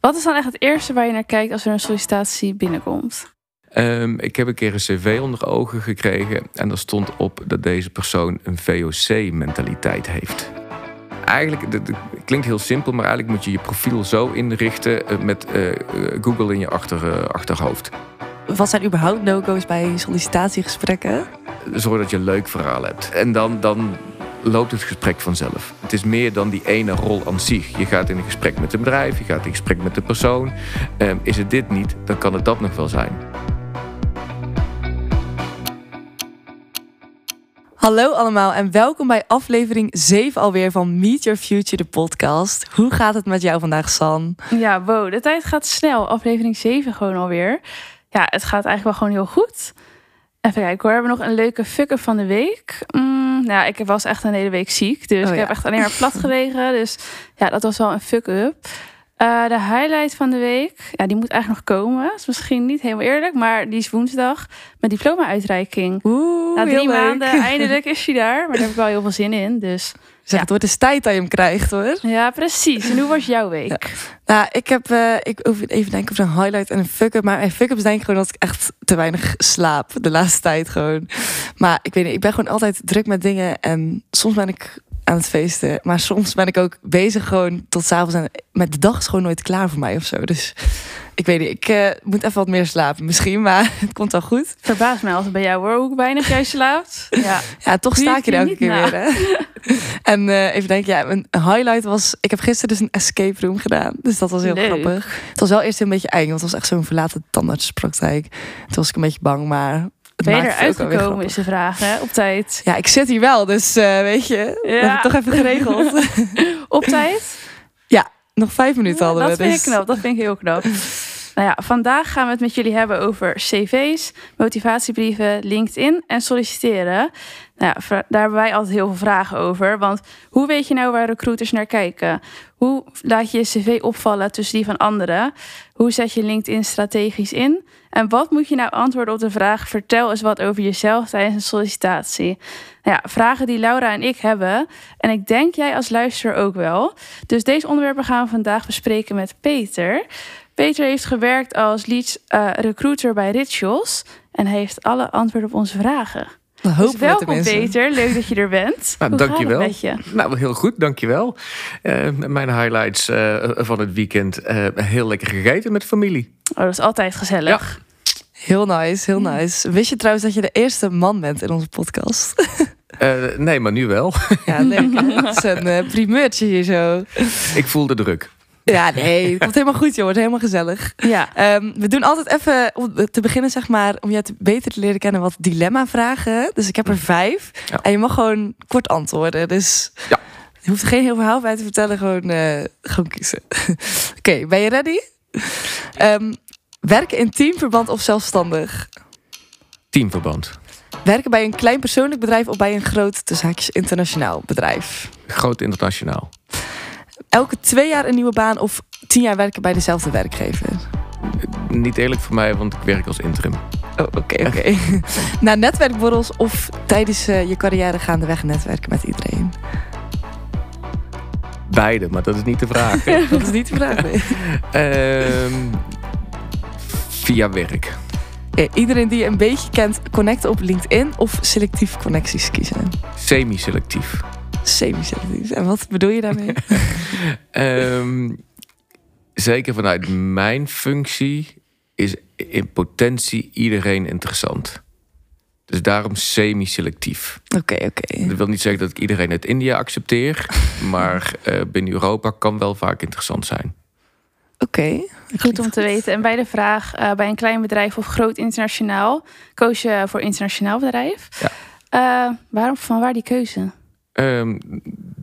Wat is dan echt het eerste waar je naar kijkt als er een sollicitatie binnenkomt? Ehm, ik heb een keer een cv onder ogen gekregen en er stond op dat deze persoon een VOC-mentaliteit heeft. Eigenlijk, het klinkt heel simpel, maar eigenlijk moet je je profiel zo inrichten eh, met eh, Google in je achter, eh, achterhoofd. Wat zijn überhaupt no-go's bij sollicitatiegesprekken? Zorg dat je een leuk verhaal hebt. En dan, dan loopt het gesprek vanzelf. Het is meer dan die ene rol aan zich. Je gaat in een gesprek met een bedrijf, je gaat in gesprek met de persoon. Ehm, is het dit niet, dan kan het dat nog wel zijn. Hallo allemaal en welkom bij aflevering 7 alweer van Meet Your Future, de podcast. Hoe gaat het met jou vandaag, San? Ja, wow, de tijd gaat snel. Aflevering 7 gewoon alweer. Ja, het gaat eigenlijk wel gewoon heel goed. Even kijken hoor, we hebben nog een leuke fuck-up van de week. Mm, nou, ik was echt een hele week ziek, dus Oh ik ja. heb echt alleen maar plat gelegen. Dus ja, dat was wel een fuck-up. Eh, de highlight van de week, ja, die moet eigenlijk nog komen. Dat is misschien niet helemaal eerlijk, maar die is woensdag met diploma-uitreiking. Oeh, Na drie leuk. maanden eindelijk is hij daar, maar daar heb ik wel heel veel zin in. Dus Zeg, Ja. het wordt eens tijd dat je hem krijgt hoor. ja, precies. En hoe was jouw week? Nou, ik heb eh, ik hoef even denken over een highlight en een fuck-up. Maar mijn fuck-up is denk ik gewoon dat ik echt te weinig slaap de laatste tijd gewoon. Maar ik weet niet, ik ben gewoon altijd druk met dingen. En soms ben ik aan het feesten. Maar soms ben ik ook bezig gewoon tot s'avonds. En met de dag is gewoon nooit klaar voor mij of zo. Dus ik weet niet, ik eh, moet even wat meer slapen misschien. Maar het komt wel goed. Verbaast mij altijd bij jou hoor, hoe weinig jij slaapt. Ja, Ja, toch sta ik er je elke keer na? weer. Hè? en eh, even denken, ja, een highlight was... Ik heb gisteren dus een escape room gedaan. Dus dat was heel Leuk. grappig. Het was wel eerst een beetje eng, want het was echt zo'n verlaten tandartspraktijk. Toen was ik een beetje bang, maar... Ben je eruit gekomen is de vraag hè, op tijd. Ja, ik zit hier wel, dus eh, weet je, Ja. dat heb ik toch even geregeld. Op tijd? Nog vijf minuten hadden dat we, vind dus... ik knap, dat vind ik heel knap. Nou ja, vandaag gaan we het met jullie hebben over cv's, motivatiebrieven, LinkedIn en solliciteren. Ja, daar hebben wij altijd heel veel vragen over. Want hoe weet je nou waar recruiters naar kijken? Hoe laat je je cv opvallen tussen die van anderen? Hoe zet je LinkedIn strategisch in? En wat moet je nou antwoorden op de vraag: vertel eens wat over jezelf tijdens een sollicitatie? Ja, vragen die Laura en ik hebben. En ik denk jij als luisteraar ook wel. Dus deze onderwerpen gaan we vandaag bespreken met Peter. Peter heeft gewerkt als lead eh, recruiter bij Rituals. En hij heeft alle antwoorden op onze vragen. Dat Dus hopen we welkom. Peter, leuk dat je er bent. Nou, Hoe dankjewel. Gaat het met je? Nou, heel goed, dankjewel. Eh mijn highlights eh, van het weekend. eh, heel lekker gegeten met familie. Oh, dat is altijd gezellig. Heel nice, heel nice. Wist je trouwens dat je de eerste man bent in onze podcast? Eh, nee, maar nu wel. ja, leuk. hè? Dat is een primeurtje hier zo. Ik voel de druk. Ja, nee, het komt helemaal goed, joh. Het wordt helemaal gezellig. Ja. Ehm, we doen altijd even om te beginnen, zeg maar, om je te beter te leren kennen, wat dilemma-vragen. Dus ik heb er vijf. Ja. En je mag gewoon kort antwoorden. Dus Ja. je hoeft er geen heel verhaal bij te vertellen, gewoon, eh, gewoon kiezen. Oké, ben je ready? Ehm, werken in teamverband of zelfstandig? Teamverband. Werken bij een klein persoonlijk bedrijf of bij een groot, tussen haakjes, internationaal bedrijf? Groot internationaal. Elke twee jaar een nieuwe baan of tien jaar werken bij dezelfde werkgever? Niet eerlijk voor mij, want ik werk als interim. Oh, oké, oké. Naar netwerkborrels of tijdens eh, je carrière gaandeweg netwerken met iedereen? Beide, maar dat is niet de vraag. Dat is niet de vraag. nee. Ehm, via werk. Iedereen die je een beetje kent, connecten op LinkedIn of selectief connecties kiezen? Semi-selectief. Semi-selectief. En wat bedoel je daarmee? Ehm, zeker vanuit mijn functie is in potentie iedereen interessant. Dus daarom semi-selectief. Oké, oké. Dat wil niet zeggen dat ik iedereen uit India accepteer, maar eh, binnen Europa kan wel vaak interessant zijn. Oké. Goed om te weten. En bij de vraag, eh, bij een klein bedrijf of groot internationaal, koos je voor internationaal bedrijf. Ja. Eh, waarom, van waar die keuze? Ehm,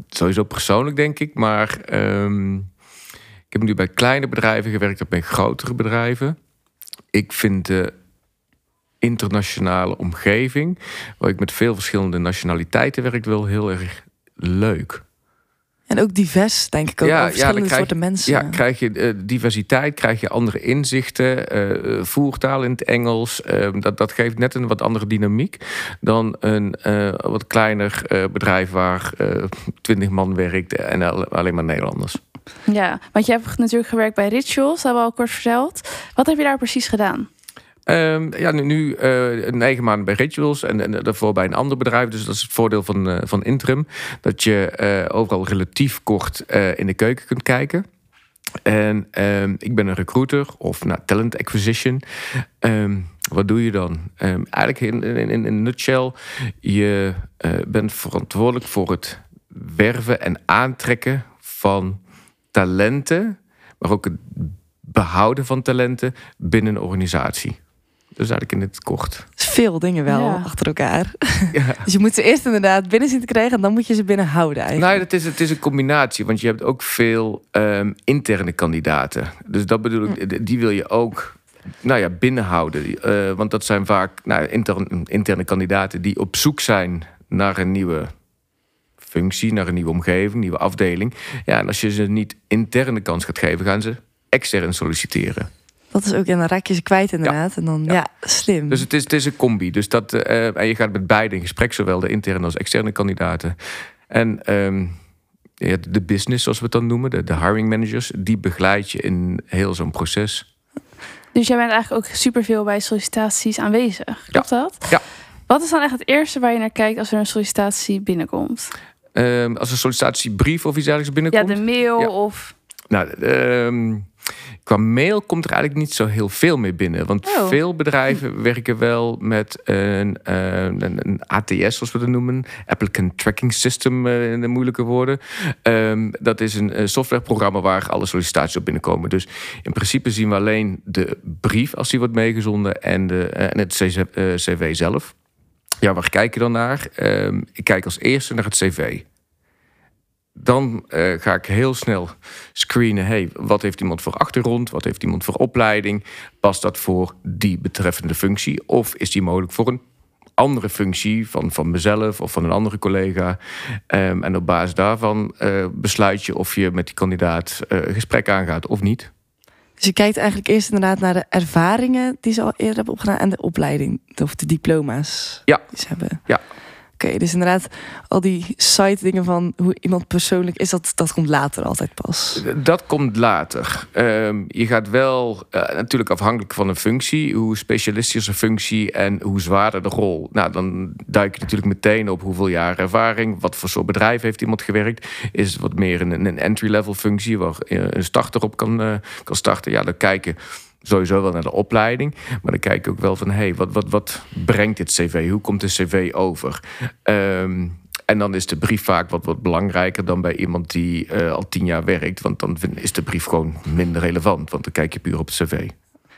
sowieso persoonlijk denk ik, maar ehm, ik heb nu bij kleine bedrijven gewerkt dan bij grotere bedrijven. Ik vind de internationale omgeving, waar ik met veel verschillende nationaliteiten werk, wel heel erg leuk. En ook divers, denk ik ook. Ja, Ja, ja, verschillende dan krijg- soorten mensen. Ja, krijg je eh, diversiteit, krijg je andere inzichten, eh, voertaal in het Engels. eh, dat, dat geeft net een wat andere dynamiek dan een eh, wat kleiner eh, bedrijf waar twintig man werkt en al- alleen maar Nederlanders. Ja, want je hebt natuurlijk gewerkt bij Rituals, dat hebben we al kort verteld. Wat heb je daar precies gedaan? Ehm, ja, nu, nu eh, negen maanden bij Rituals en, daarvoor bij een ander bedrijf. Dus dat is het voordeel van, eh, van interim. Dat je eh, overal relatief kort in de keuken kunt kijken. En ehm, ik ben een recruiter of nou, talent acquisition. Ehm, wat doe je dan? Eigenlijk in, in, in een nutshell, je bent verantwoordelijk voor het werven en aantrekken van talenten, maar ook het behouden van talenten binnen een organisatie. Dus eigenlijk in het kort. Veel dingen wel Ja. achter elkaar. Ja. Dus je moet ze eerst inderdaad binnen zien te krijgen... en dan moet je ze binnen houden eigenlijk. Nou, het is, het is een combinatie, want je hebt ook veel ehm, interne kandidaten. Dus dat bedoel ik, die wil je ook nou ja, binnenhouden. Eh, want dat zijn vaak nou, interne, interne kandidaten die op zoek zijn naar een nieuwe functie, naar een nieuwe omgeving, nieuwe afdeling. Ja, en als je ze niet interne kans gaat geven, gaan ze extern solliciteren. Dat is ook, en dan raak je ze kwijt inderdaad. En dan, ja, Ja. slim. Dus het is, het is een combi. Dus dat, eh, en je gaat met beide in gesprek, zowel de interne als externe kandidaten. En ehm, ja, de business, zoals we het dan noemen, de, de hiring managers, die begeleid je in heel zo'n proces. Dus jij bent eigenlijk ook superveel bij sollicitaties aanwezig. Klopt dat? Ja. Wat is dan echt het eerste waar je naar kijkt als er een sollicitatie binnenkomt? Ehm, als een sollicitatiebrief of iets dergelijks Ja, binnenkomt. de mail Ja. of... Nou, ehm, qua mail komt er eigenlijk niet zo heel veel meer binnen. Want Oh. veel bedrijven werken wel met een, eh, een, een ATS, zoals we dat noemen. Applicant Tracking System, eh, in de moeilijke woorden. Ehm, dat is een eh, softwareprogramma waar alle sollicitaties op binnenkomen. Dus in principe zien we alleen de brief als die wordt meegezonden en, de, en het cv zelf. Ja, waar kijk je dan naar? Ehm, ik kijk als eerste naar het cv. Dan eh, ga ik heel snel screenen. Hey, wat heeft iemand voor achtergrond? Wat heeft iemand voor opleiding? Past dat voor die betreffende functie? Of is die mogelijk voor een andere functie van, van mezelf of van een andere collega? Ehm, en op basis daarvan eh, besluit je of je met die kandidaat een gesprek aangaat of niet. Dus je kijkt eigenlijk eerst inderdaad naar de ervaringen... die ze al eerder hebben opgedaan... en de opleiding, of de diploma's Ja. die ze hebben. Ja. Oké, dus inderdaad al die site dingen van hoe iemand persoonlijk is... dat, dat komt later altijd pas. Dat komt later. Ehm, je gaat wel, eh, natuurlijk afhankelijk van een functie, hoe specialistisch functie en hoe zwaarder de rol. Nou, dan duik je natuurlijk meteen op hoeveel jaar ervaring, wat voor soort bedrijf heeft iemand gewerkt. Is het wat meer een, een entry-level functie waar eh, een starter op kan, eh, kan starten? Ja, dan kijken sowieso wel naar de opleiding. Maar dan kijk ik ook wel van, hé, hey, wat, wat, wat brengt dit cv? Hoe komt de cv over? Ehm, en dan is de brief vaak wat, wat belangrijker dan bij iemand die eh, al tien jaar werkt. Want dan is de brief gewoon minder relevant. Want dan kijk je puur op het cv.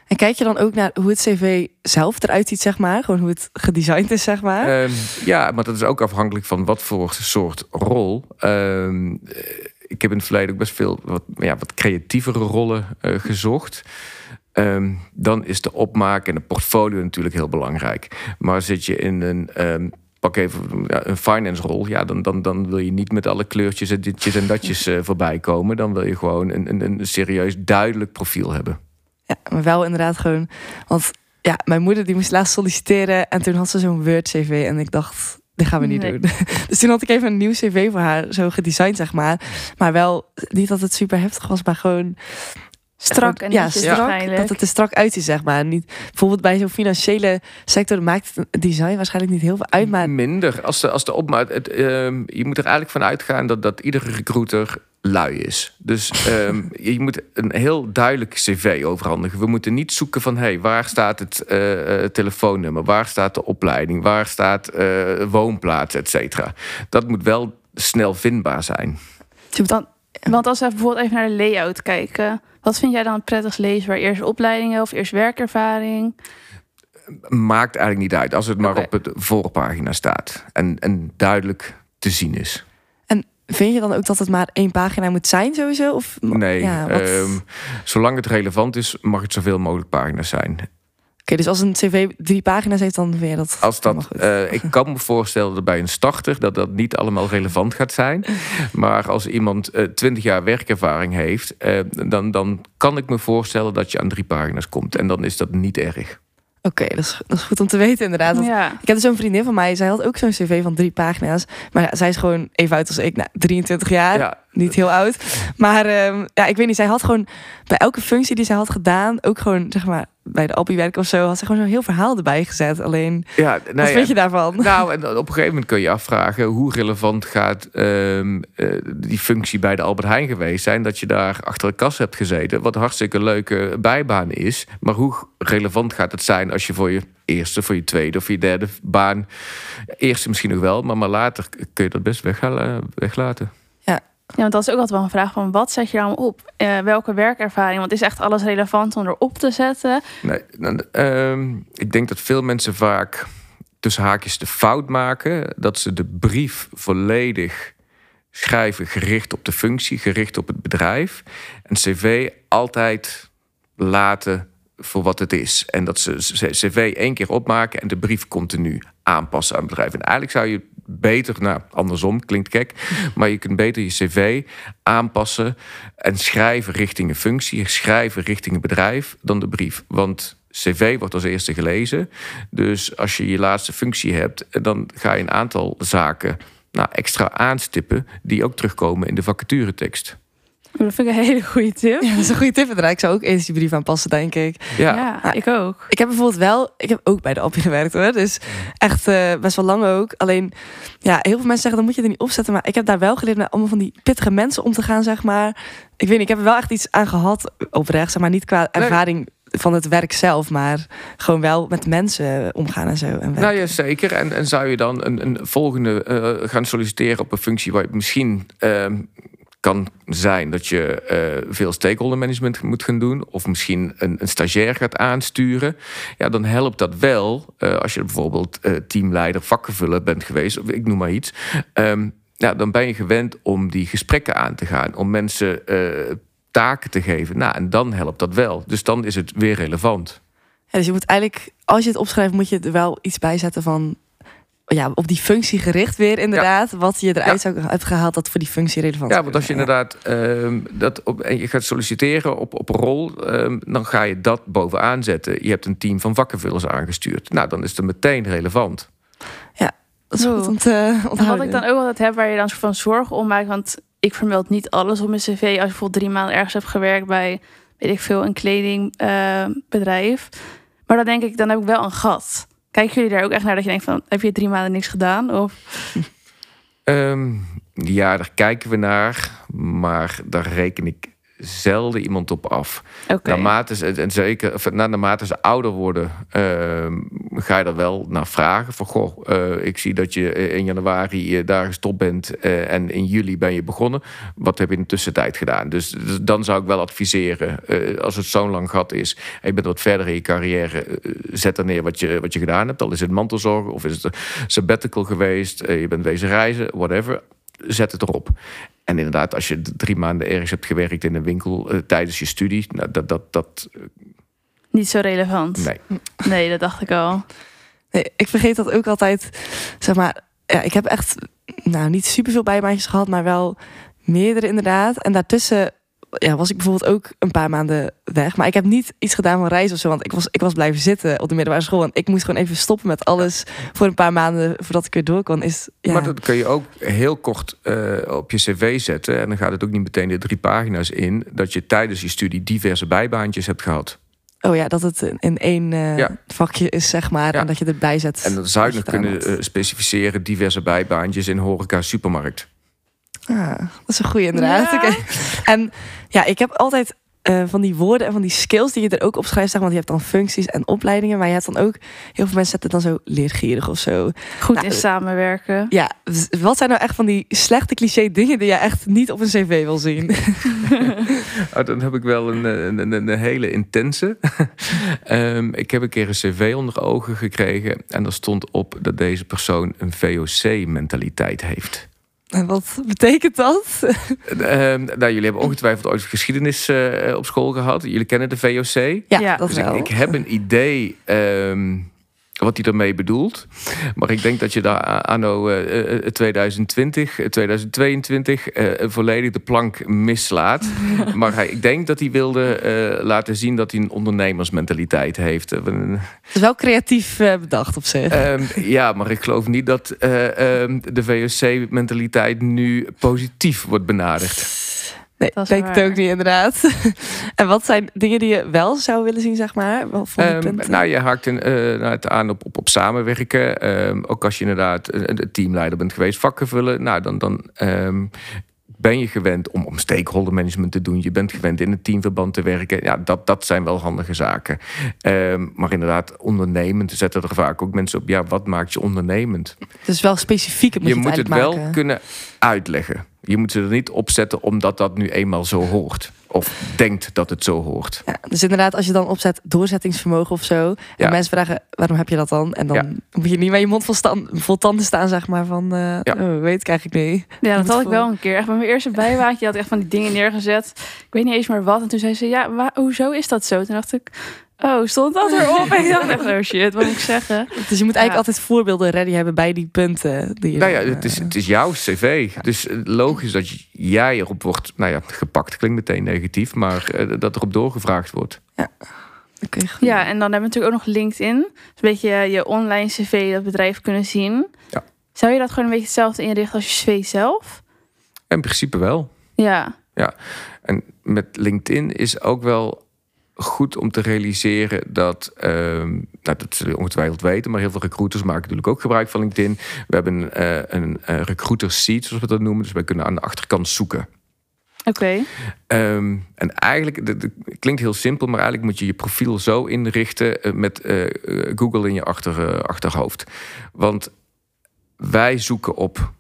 En kijk je dan ook naar hoe het cv zelf eruit ziet, zeg maar? Gewoon hoe het gedesigned is, zeg maar? Ehm, ja, maar dat is ook afhankelijk van wat voor soort rol. Ehm, eh, ik heb in het verleden ook best veel wat, ja, wat creatievere rollen eh, gezocht. Ehm, dan is de opmaak en de portfolio natuurlijk heel belangrijk. Maar zit je in een. ehm, Pak even ja, een finance rol. Ja, dan, dan, dan wil je niet met alle kleurtjes en ditjes en datjes eh, voorbij komen. Dan wil je gewoon een, een, een serieus duidelijk profiel hebben. Ja, maar wel inderdaad gewoon... Want ja, mijn moeder die moest laatst solliciteren... en toen had ze zo'n Word-cv en ik dacht... Dit gaan we niet Nee. doen. Dus toen had ik even een nieuw cv voor haar zo gedesigned, zeg maar. Maar wel niet dat het super heftig was, maar gewoon Strak en ja, strak, dat het er strak uitziet, zeg maar. Niet, bijvoorbeeld bij zo'n financiële sector maakt het design waarschijnlijk niet heel veel uit, maar Minder. Als de, als de opmaak. Het, ehm, je moet er eigenlijk van uitgaan dat, dat iedere recruiter lui is. Dus ehm, je moet een heel duidelijk cv overhandigen. We moeten niet zoeken van hey, waar staat het eh, eh, telefoonnummer, waar staat de opleiding, waar staat eh, woonplaats, et cetera. Dat moet wel snel vindbaar zijn. Dan, want als we bijvoorbeeld even naar de layout kijken. Wat vind jij dan het prettigst leesbaar? Eerst opleidingen of eerst werkervaring? Maakt eigenlijk niet uit als het maar op het voorpagina staat en, en duidelijk te zien is. vind je dan ook dat het maar één pagina moet zijn sowieso? Of, Nee, ja, wat- ehm, zolang het relevant is, mag het zoveel mogelijk pagina's zijn. Oké, dus als een cv drie pagina's heeft, dan je dat Als dat, eh, ik kan me voorstellen dat bij een starter dat dat niet allemaal relevant gaat zijn. Maar als iemand eh 20 jaar werkervaring heeft, eh, dan, dan kan ik me voorstellen dat je aan drie pagina's komt. En dan is dat niet erg. Oké, dat, is, dat is goed om te weten inderdaad. Want Ja. Ik heb dus zo'n vriendin van mij, zij had ook zo'n cv van drie pagina's. Maar ja, zij is gewoon even oud als ik, nou, 23 jaar. Ja, Niet heel oud. Maar ehm, ja, ik weet niet, zij had gewoon bij elke functie die zij had gedaan, ook gewoon zeg maar bij de Alpi werk of zo, had ze gewoon zo'n heel verhaal erbij gezet. Alleen, ja, wat nou ja, vind je daarvan? Nou, en op een gegeven moment kun je afvragen hoe relevant gaat ehm, eh, die functie bij de Albert Heijn geweest zijn. Dat je daar achter de kas hebt gezeten. Wat een hartstikke leuke bijbaan is. Maar hoe relevant gaat het zijn als je voor je eerste, voor je tweede of je derde baan. Eerste misschien nog wel, maar, maar later kun je dat best weghalen, weglaten. Ja, want dat is ook altijd wel een vraag van wat zet je dan op? Eh, welke werkervaring? Want is echt alles relevant om erop te zetten? Nee, dan, ehm, ik denk dat veel mensen vaak tussen haakjes de fout maken dat ze de brief volledig schrijven gericht op de functie, gericht op het bedrijf. En cv altijd laten voor wat het is. En dat ze cv één keer opmaken en de brief continu aanpassen aan het bedrijf. En eigenlijk zou je beter, nou andersom, klinkt gek, maar je kunt beter je cv aanpassen en schrijven richting een functie, schrijven richting een bedrijf dan de brief. Want cv wordt als eerste gelezen. Dus als je je laatste functie hebt, dan ga je een aantal zaken nou, extra aanstippen die ook terugkomen in de vacaturetekst. Dat vind ik een hele goede tip. Ja, dat is een goede tip inderdaad. Ik zou ook eens die brief aanpassen, denk ik. Ja, Ja, ik ook. Ik heb bijvoorbeeld wel, ik heb ook bij de Alpi gewerkt hoor. Dus echt eh, best wel lang ook. Alleen, ja, heel veel mensen zeggen dan moet je er niet opzetten. Maar ik heb daar wel geleerd met allemaal van die pittige mensen om te gaan, zeg maar. Ik weet niet, ik heb er wel echt iets aan gehad oprecht. Zeg maar niet qua Nee. ervaring van het werk zelf, maar gewoon wel met mensen omgaan en zo. En werken. Nou ja, zeker. En, en zou je dan een, een volgende eh, gaan solliciteren op een functie waar je misschien ehm, kan zijn dat je eh, veel stakeholder management moet gaan doen, of misschien een, een stagiair gaat aansturen, ja, dan helpt dat wel eh, als je bijvoorbeeld eh, teamleider vakgevullen bent geweest, of ik noem maar iets. Ehm, ja, dan ben je gewend om die gesprekken aan te gaan, om mensen taken te geven. Nou, en dan helpt dat wel. Dus dan is het weer relevant. Dus je moet eigenlijk, als je het opschrijft, moet je er wel iets bij zetten van. Ja, op die functie gericht weer inderdaad. Wat je eruit zou hebben gehaald dat voor die functie relevant Ja, zou want als je inderdaad ehm, dat op, en je gaat solliciteren op, op een rol, ehm, dan ga je dat bovenaan zetten. Je hebt een team van vakkenvullers aangestuurd. Nou, dan is het meteen relevant. Dat is goed om te wat ik dan ook altijd heb, waar je dan soort van zorgen om maakt. Want ik vermeld niet alles op mijn cv. Als je bijvoorbeeld drie maanden ergens hebt gewerkt bij, weet ik veel, een kledingbedrijf. maar dan denk ik, dan heb ik wel een gat. Kijken jullie daar ook echt naar dat je denkt van, heb je drie maanden niks gedaan? Of Ehm, ja, daar kijken we naar, maar daar reken ik zelden iemand op af. Naarmate ze, en zeker, of, naarmate ze ouder worden, ehm, ga je er wel naar vragen. Van, goh, eh, ik zie dat je eh, in januari eh, daar gestopt bent en in juli ben je begonnen. Wat heb je in de tussentijd gedaan? Dus, dus dan zou ik wel adviseren, als het zo'n lang gat is en je bent wat verder in je carrière, zet dan neer wat je, wat je gedaan hebt. Al is het mantelzorg of is het een sabbatical geweest, je bent wezen reizen, whatever. Zet het erop. En inderdaad, als je drie maanden ergens hebt gewerkt in een winkel eh, tijdens je studie, nou, dat, dat, dat, eh, Niet zo relevant. nee. Nee, dat dacht ik al. Nee, ik vergeet dat ook altijd. Zeg maar, ja, ik heb echt nou, niet superveel bijbaantjes gehad, maar wel meerdere inderdaad. En daartussen ja, was ik bijvoorbeeld ook een paar maanden weg. Maar ik heb niet iets gedaan van reizen of zo. Want ik was, ik was blijven zitten op de middelbare school. En ik moest gewoon even stoppen met alles voor een paar maanden voordat ik weer door kon. Is, ja. Maar dat kun je ook heel kort eh, op je cv zetten. En dan gaat het ook niet meteen de drie pagina's in. Dat je tijdens je studie diverse bijbaantjes hebt gehad. Oh ja, dat het in één eh, Ja. vakje is, zeg maar. Ja. En dat je erbij zet. En dan zou je nog kunnen had. eh, specificeren diverse bijbaantjes in horeca supermarkt. Ah, dat is een goede inderdaad. Ja. En ja, ik heb altijd eh, van die woorden en van die skills die je er ook op schrijft. Zeg, want je hebt dan functies en opleidingen. Maar je hebt dan ook, heel veel mensen zetten dan zo leergierig of zo. Goed Nou, in samenwerken. Ja, dus wat zijn nou echt van die slechte cliché dingen die je echt niet op een cv wil zien? Oh, dan heb ik wel een, een, een, een hele intense. Ehm, ik heb een keer een cv onder ogen gekregen. En daar stond op dat deze persoon een VOC-mentaliteit heeft. En wat betekent dat? Ehm, nou, jullie hebben ongetwijfeld ooit geschiedenis eh, op school gehad. Jullie kennen de VOC. Ja, Ja. dat Dus wel. ik, ik heb een idee ehm, wat hij ermee bedoelt. Maar ik denk dat je daar anno eh, eh, 2020, eh, 2022 eh, volledig de plank mislaat. maar hij, ik denk dat hij wilde laten zien dat hij een ondernemersmentaliteit heeft. Het is wel creatief bedacht op zich. Ehm, ja, maar ik geloof niet dat eh, ehm, de VOC-mentaliteit nu positief wordt benaderd. Nee, dat is denk het ook niet inderdaad. en wat zijn dingen die je wel zou willen zien, zeg maar? Wel van die Ehm, nou, je haakt een, eh, nou, het aan op, op, op samenwerken. Ehm, ook als je inderdaad een, een teamleider bent geweest, vakken vullen. Nou, dan, dan ehm, ben je gewend om, om stakeholder management te doen. Je bent gewend in een teamverband te werken. Ja, dat, dat zijn wel handige zaken. Maar inderdaad, ondernemend zetten er vaak ook mensen op. Ja, wat maakt je ondernemend? dus wel specifiek moet je, je moet het wel kunnen uitleggen. Je moet ze er niet op zetten omdat dat nu eenmaal zo hoort. Of denkt dat het zo hoort. Ja, dus inderdaad, als je dan opzet doorzettingsvermogen of zo. En Ja. mensen vragen, waarom heb je dat dan? En dan Ja. moet je niet met je mond vol, tanden staan, zeg maar. Van, eh, Ja. oh, weet ik eigenlijk niet. Ja, dat had ik wel een keer. Echt bij mijn eerste bijbaantje had ik echt van die dingen neergezet. Ik weet niet eens meer wat. En toen zei ze, ja, hoezo is dat zo? Toen dacht ik, oh, stond dat erop? En ik dacht echt, oh shit, wat moet ik zeggen? Dus je moet eigenlijk Ja. altijd voorbeelden ready hebben bij die punten. Die je Nou ja, het is, eh, het is jouw cv. Dus eh, logisch dat jij erop wordt, nou ja, gepakt. Klinkt meteen negatief, maar eh, dat erop doorgevraagd wordt. oké, goed. Ja, en dan hebben we natuurlijk ook nog LinkedIn. Dus een beetje je online cv, dat bedrijf kunnen zien. Ja. Zou je dat gewoon een beetje hetzelfde inrichten als je cv zelf? In principe wel. Ja, En met LinkedIn is ook wel goed om te realiseren dat, ehm, nou, dat zullen je ongetwijfeld weten, maar heel veel recruiters maken natuurlijk ook gebruik van LinkedIn. We hebben eh, een eh recruiter seat, zoals we dat noemen. Dus wij kunnen aan de achterkant zoeken. oké. Ehm, en eigenlijk, dat dat klinkt heel simpel, maar eigenlijk moet je je profiel zo inrichten eh, met Google in je achter, achterhoofd. Want wij zoeken op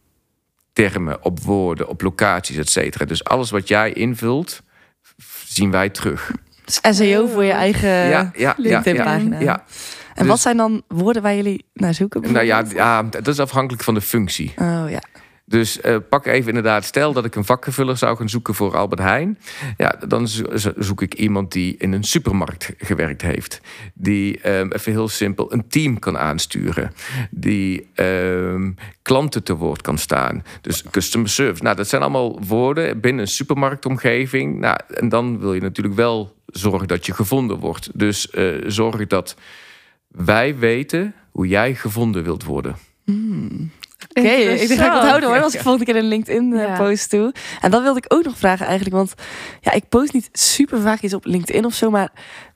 termen, op woorden, op locaties, et cetera. Dus alles wat jij invult, zien wij terug. Dus SEO voor je eigen ja, ja, ja, ja, LinkedIn-pagina. ja. En Dus- wat zijn dan woorden waar jullie naar zoeken? Nou ja, ja, dat is afhankelijk van de functie. Oh ja. Dus eh, pak even inderdaad, stel dat ik een vakgevuller zou gaan zoeken voor Albert Heijn. Ja, dan zo- zo- zoek ik iemand die in een supermarkt gewerkt heeft. Die ehm, even heel simpel een team kan aansturen. Die ehm, klanten te woord kan staan. Dus customer service. Nou, dat zijn allemaal woorden binnen een supermarktomgeving. Nou, en dan wil je natuurlijk wel zorgen dat je gevonden wordt. Dus eh, zorg dat wij weten hoe jij gevonden wilt worden. Oké, ik denk dat ik houden hoor, als ik volgende keer een LinkedIn eh, Ja. doe. En dan wilde ik ook nog vragen eigenlijk, want ja, ik post niet super vaak iets op LinkedIn of zo, maar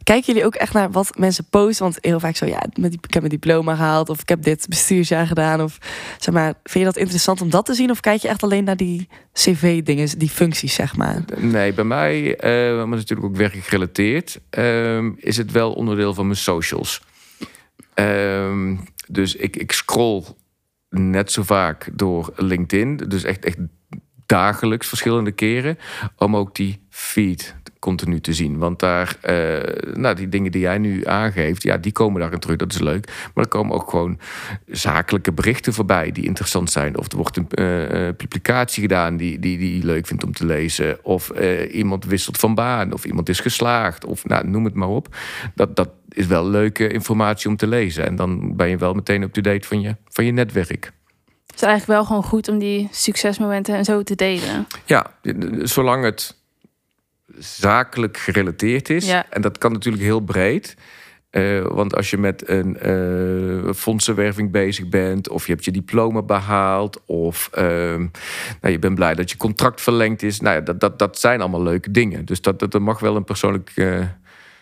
kijken jullie ook echt naar wat mensen posten? Want heel vaak zo, ja, met die, ik heb mijn diploma gehaald of ik heb dit bestuursjaar gedaan of zeg maar, vind je dat interessant om dat te zien of kijk je echt alleen naar die CV-dingen, die functies zeg maar? Nee, bij mij, eh maar dat is natuurlijk ook werkgerelateerd, ehm, is het wel onderdeel van mijn socials. Ehm, dus ik, ik scroll net zo vaak door LinkedIn, dus echt, echt dagelijks verschillende keren, om ook die feed continu te zien. Want daar, eh, nou, die dingen die jij nu aangeeft, ja, die komen daarin terug, dat is leuk. Maar er komen ook gewoon zakelijke berichten voorbij die interessant zijn. Of er wordt een eh, eh, publicatie gedaan die, die, die je leuk vindt om te lezen. Of iemand wisselt van baan, of iemand is geslaagd, of nou, noem het maar op. Dat, dat is wel leuke informatie om te lezen. En dan ben je wel meteen up-to-date van je, van je netwerk. Het is eigenlijk wel gewoon goed om die succesmomenten en zo te delen. Ja, zolang het zakelijk gerelateerd is. Ja. En dat kan natuurlijk heel breed. Eh, want als je met een eh, fondsenwerving bezig bent, of je hebt je diploma behaald, of ehm, nou, je bent blij dat je contract verlengd is, nou ja, dat, dat, dat zijn allemaal leuke dingen. Dus dat, dat, er mag wel een persoonlijk, eh,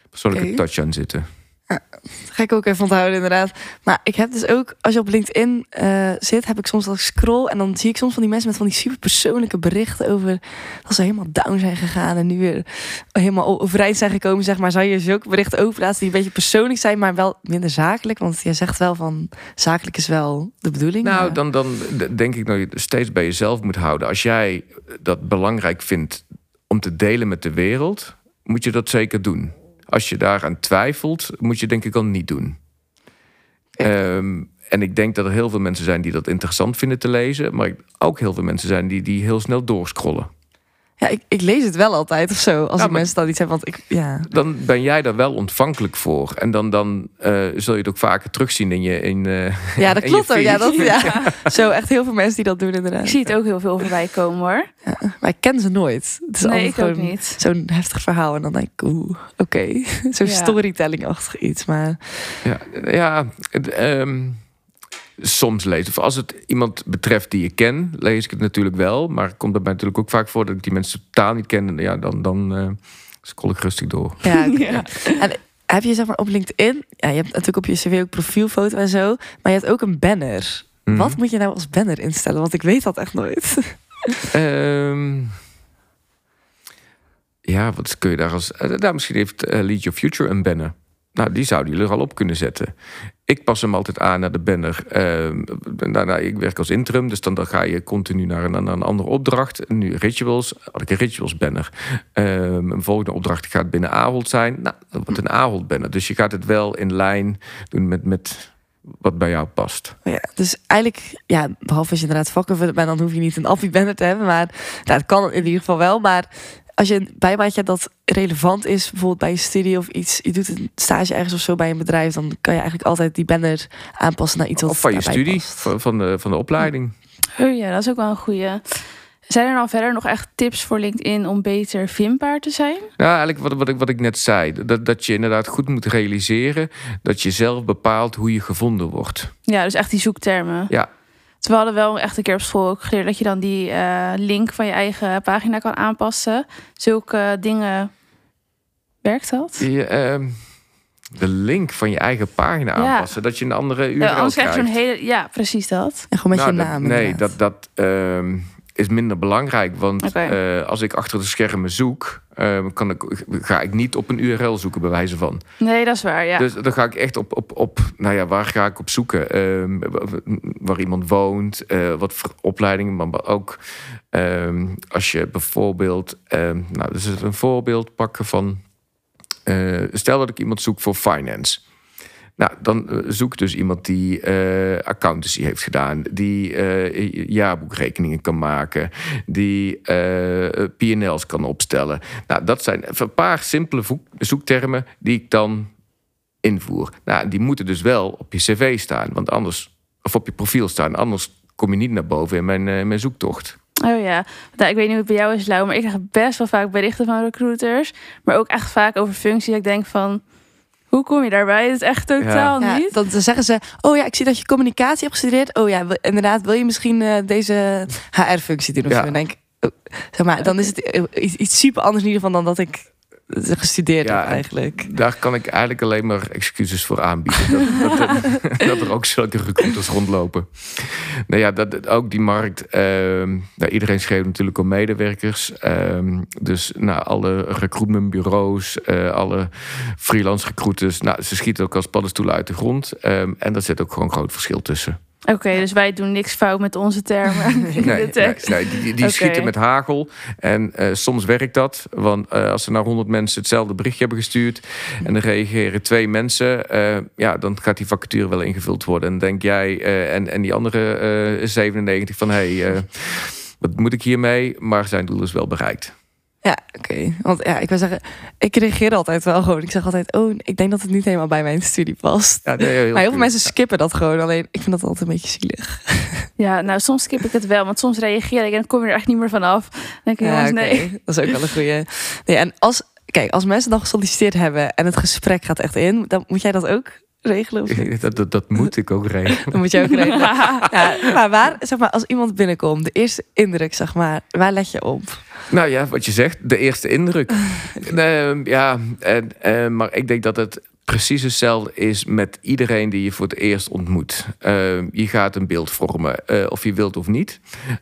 persoonlijke touch aan zitten. Ga ik ook even onthouden, inderdaad. Maar ik heb dus ook, als je op LinkedIn eh, zit, heb ik soms dat ik scroll en dan zie ik soms van die mensen met van die super persoonlijke berichten over dat ze helemaal down zijn gegaan en nu weer helemaal overeind zijn gekomen, zeg maar. Zou je zulke berichten ook plaatsen die een beetje persoonlijk zijn, maar wel minder zakelijk? Want jij zegt wel van zakelijk is wel de bedoeling. Nou, maar- dan, dan denk ik dat je steeds bij jezelf moet houden. Als jij dat belangrijk vindt om te delen met de wereld, moet je dat zeker doen. Als je daaraan twijfelt, moet je denk ik al niet doen. Ehm, en ik denk dat er heel veel mensen zijn die dat interessant vinden te lezen. Maar ook heel veel mensen zijn die, die heel snel doorscrollen. Ja, ik, ik lees het wel altijd of zo. Als Ja, mensen dan iets hebben. Want ik, ja. Dan ben jij daar wel ontvankelijk voor. En dan, dan eh, zul je het ook vaker terugzien in je. In, eh, ja, dat klopt ook. Ja, dat, ja. Zo, echt heel veel mensen die dat doen inderdaad. Ik zie het ook heel veel voorbij komen hoor. Maar ik ken ze nooit. Het is Nee, altijd ik ook niet. Zo'n heftig verhaal. En dan denk ik, oeh, oké. Zo'n Ja. storytelling-achtig iets. Maar Ja, ja het, ehm, soms lees. Of als het iemand betreft die ik ken, lees ik het natuurlijk wel. Maar het komt daarbij natuurlijk ook vaak voor dat ik die mensen totaal niet ken. En ja, dan, dan eh scroll ik rustig door. ja. En heb je zeg maar op LinkedIn, ja, je hebt natuurlijk op je cv ook profielfoto en zo, maar je hebt ook een banner. Mhm. Wat moet je nou als banner instellen? Want ik weet dat echt nooit. Ehm, ja, wat kun je daar als... eh, nou, misschien heeft eh, Lead Your Future een banner. Nou, die zouden jullie er al op kunnen zetten. Ik pas hem altijd aan naar de banner. Nou, nou, ik werk als interim, dus dan, dan ga je continu naar een, naar een andere opdracht. Nu rituals, had ik een rituals banner. Ehm, een volgende opdracht gaat binnen Ahold zijn. Nou, dat wordt een Ahold banner. Dus je gaat het wel in lijn doen met, met wat bij jou past. Ja, dus eigenlijk, ja, behalve als je inderdaad vakkenvuller bent, dan hoef je niet een appie banner te hebben. Maar nou, het kan in ieder geval wel. Maar als je een bijbaantje dat relevant is, bijvoorbeeld bij je studie of iets, je doet een stage ergens of zo bij een bedrijf, dan kan je eigenlijk altijd die banner aanpassen naar iets wat Of van je studie, past. van, de, van de opleiding. Oh ja, dat is ook wel een goeie. Zijn er dan verder nog echt tips voor LinkedIn om beter vindbaar te zijn? Nou, eigenlijk wat, wat, ik, wat ik net zei. Dat, dat je inderdaad goed moet realiseren dat je zelf bepaalt hoe je gevonden wordt. Ja, dus echt die zoektermen. Ja. Dus we hadden wel echt een keer op school ook geleerd dat je dan die eh, link van je eigen pagina kan aanpassen. Zulke dingen. Werkt dat? Je, ehm, de link van je eigen pagina Ja. aanpassen. Dat je een andere URL Ja, anders krijgt. zo'n hele. Ja, precies dat. En gewoon met Nou, je dat- naam. nee, inderdaad. dat, dat ehm, is minder belangrijk. Want eh, als ik achter de schermen zoek, ehm, kan ik, ga ik niet op een URL zoeken, bij wijze van. Nee, dat is waar. Ja. Dus dan ga ik echt op, op, op nou ja, waar ga ik op zoeken? Ehm, waar iemand woont, eh, wat voor opleidingen, maar ook ehm, als je bijvoorbeeld, ehm, nou, dus een voorbeeld pakken van, eh, stel dat ik iemand zoek voor finance. Nou, dan eh, zoek dus iemand die eh, accountancy heeft gedaan, die jaarboekrekeningen kan maken, die eh PNL's kan opstellen. Nou, dat zijn een paar simpele zoektermen die ik dan invoer. Nou, die moeten dus wel op je cv staan, want anders, of op je profiel staan, anders kom je niet naar boven in mijn, eh, mijn zoektocht. Oh ja. Nou, ik weet niet hoe het bij jou is, Lau, maar ik krijg best wel vaak berichten van recruiters. Maar ook echt vaak over functies. Dat ik denk van, hoe kom je daarbij? Het is echt totaal Ja, niet. dan dan zeggen ze, oh ja, ik zie dat je communicatie hebt gestudeerd. Oh ja, inderdaad, wil je misschien eh, deze HR-functie doen of Ja. zo? Dan denk ik, oh, zeg maar, dan is het iets, iets super anders in ieder geval dan dat ik gestudeerd Ja, eigenlijk. Daar kan ik eigenlijk alleen maar excuses voor aanbieden. Dat, dat, dat er ook zulke recruiters rondlopen. Nou ja, dat, ook die markt. ehm, nou, iedereen schreeuwt natuurlijk om medewerkers. Ehm, dus nou, alle recruitmentbureaus, eh, alle freelance recruiters. Nou, ze schieten ook als paddenstoelen uit de grond. Ehm, en daar zit ook gewoon een groot verschil tussen. Oké, dus wij doen niks fout met onze termen in Nee, de tekst. nee, nee, die, die schieten met hagel. En eh, soms werkt dat. Want eh, als er naar 100 mensen hetzelfde berichtje hebben gestuurd. en er reageren twee mensen. eh, ja, dan gaat die vacature wel ingevuld worden. En denk jij en, en die andere eh 97 van hé. Hey, wat moet ik hiermee? Maar zijn doel is wel bereikt. Ja, oké. Want ja, ik wil zeggen, ik reageer altijd wel gewoon. Ik zeg altijd, oh, ik denk dat het niet helemaal bij mijn studie past. Ja, nee, heel maar heel veel mensen skippen dat gewoon. Alleen, ik vind dat altijd een beetje zielig. Ja, nou soms skip ik het wel, want soms reageer ik en dan kom je er echt niet meer vanaf. Dan denk ik, Ja, jongens, nee. Dat is ook wel een goede. Nee, en als, kijk, als mensen dan gesolliciteerd hebben en het gesprek gaat echt in, dan moet jij dat ook regelen of niet? Dat, dat, dat moet ik ook regelen. Dan moet je ook regelen. Ja, maar waar, zeg maar, als iemand binnenkomt, de eerste indruk, zeg maar, waar let je op? Nou ja, wat je zegt, de eerste indruk. Ehm, ja, en, eh, maar ik denk dat het precies hetzelfde is met iedereen die je voor het eerst ontmoet. Ehm, je gaat een beeld vormen, eh, of je wilt of niet.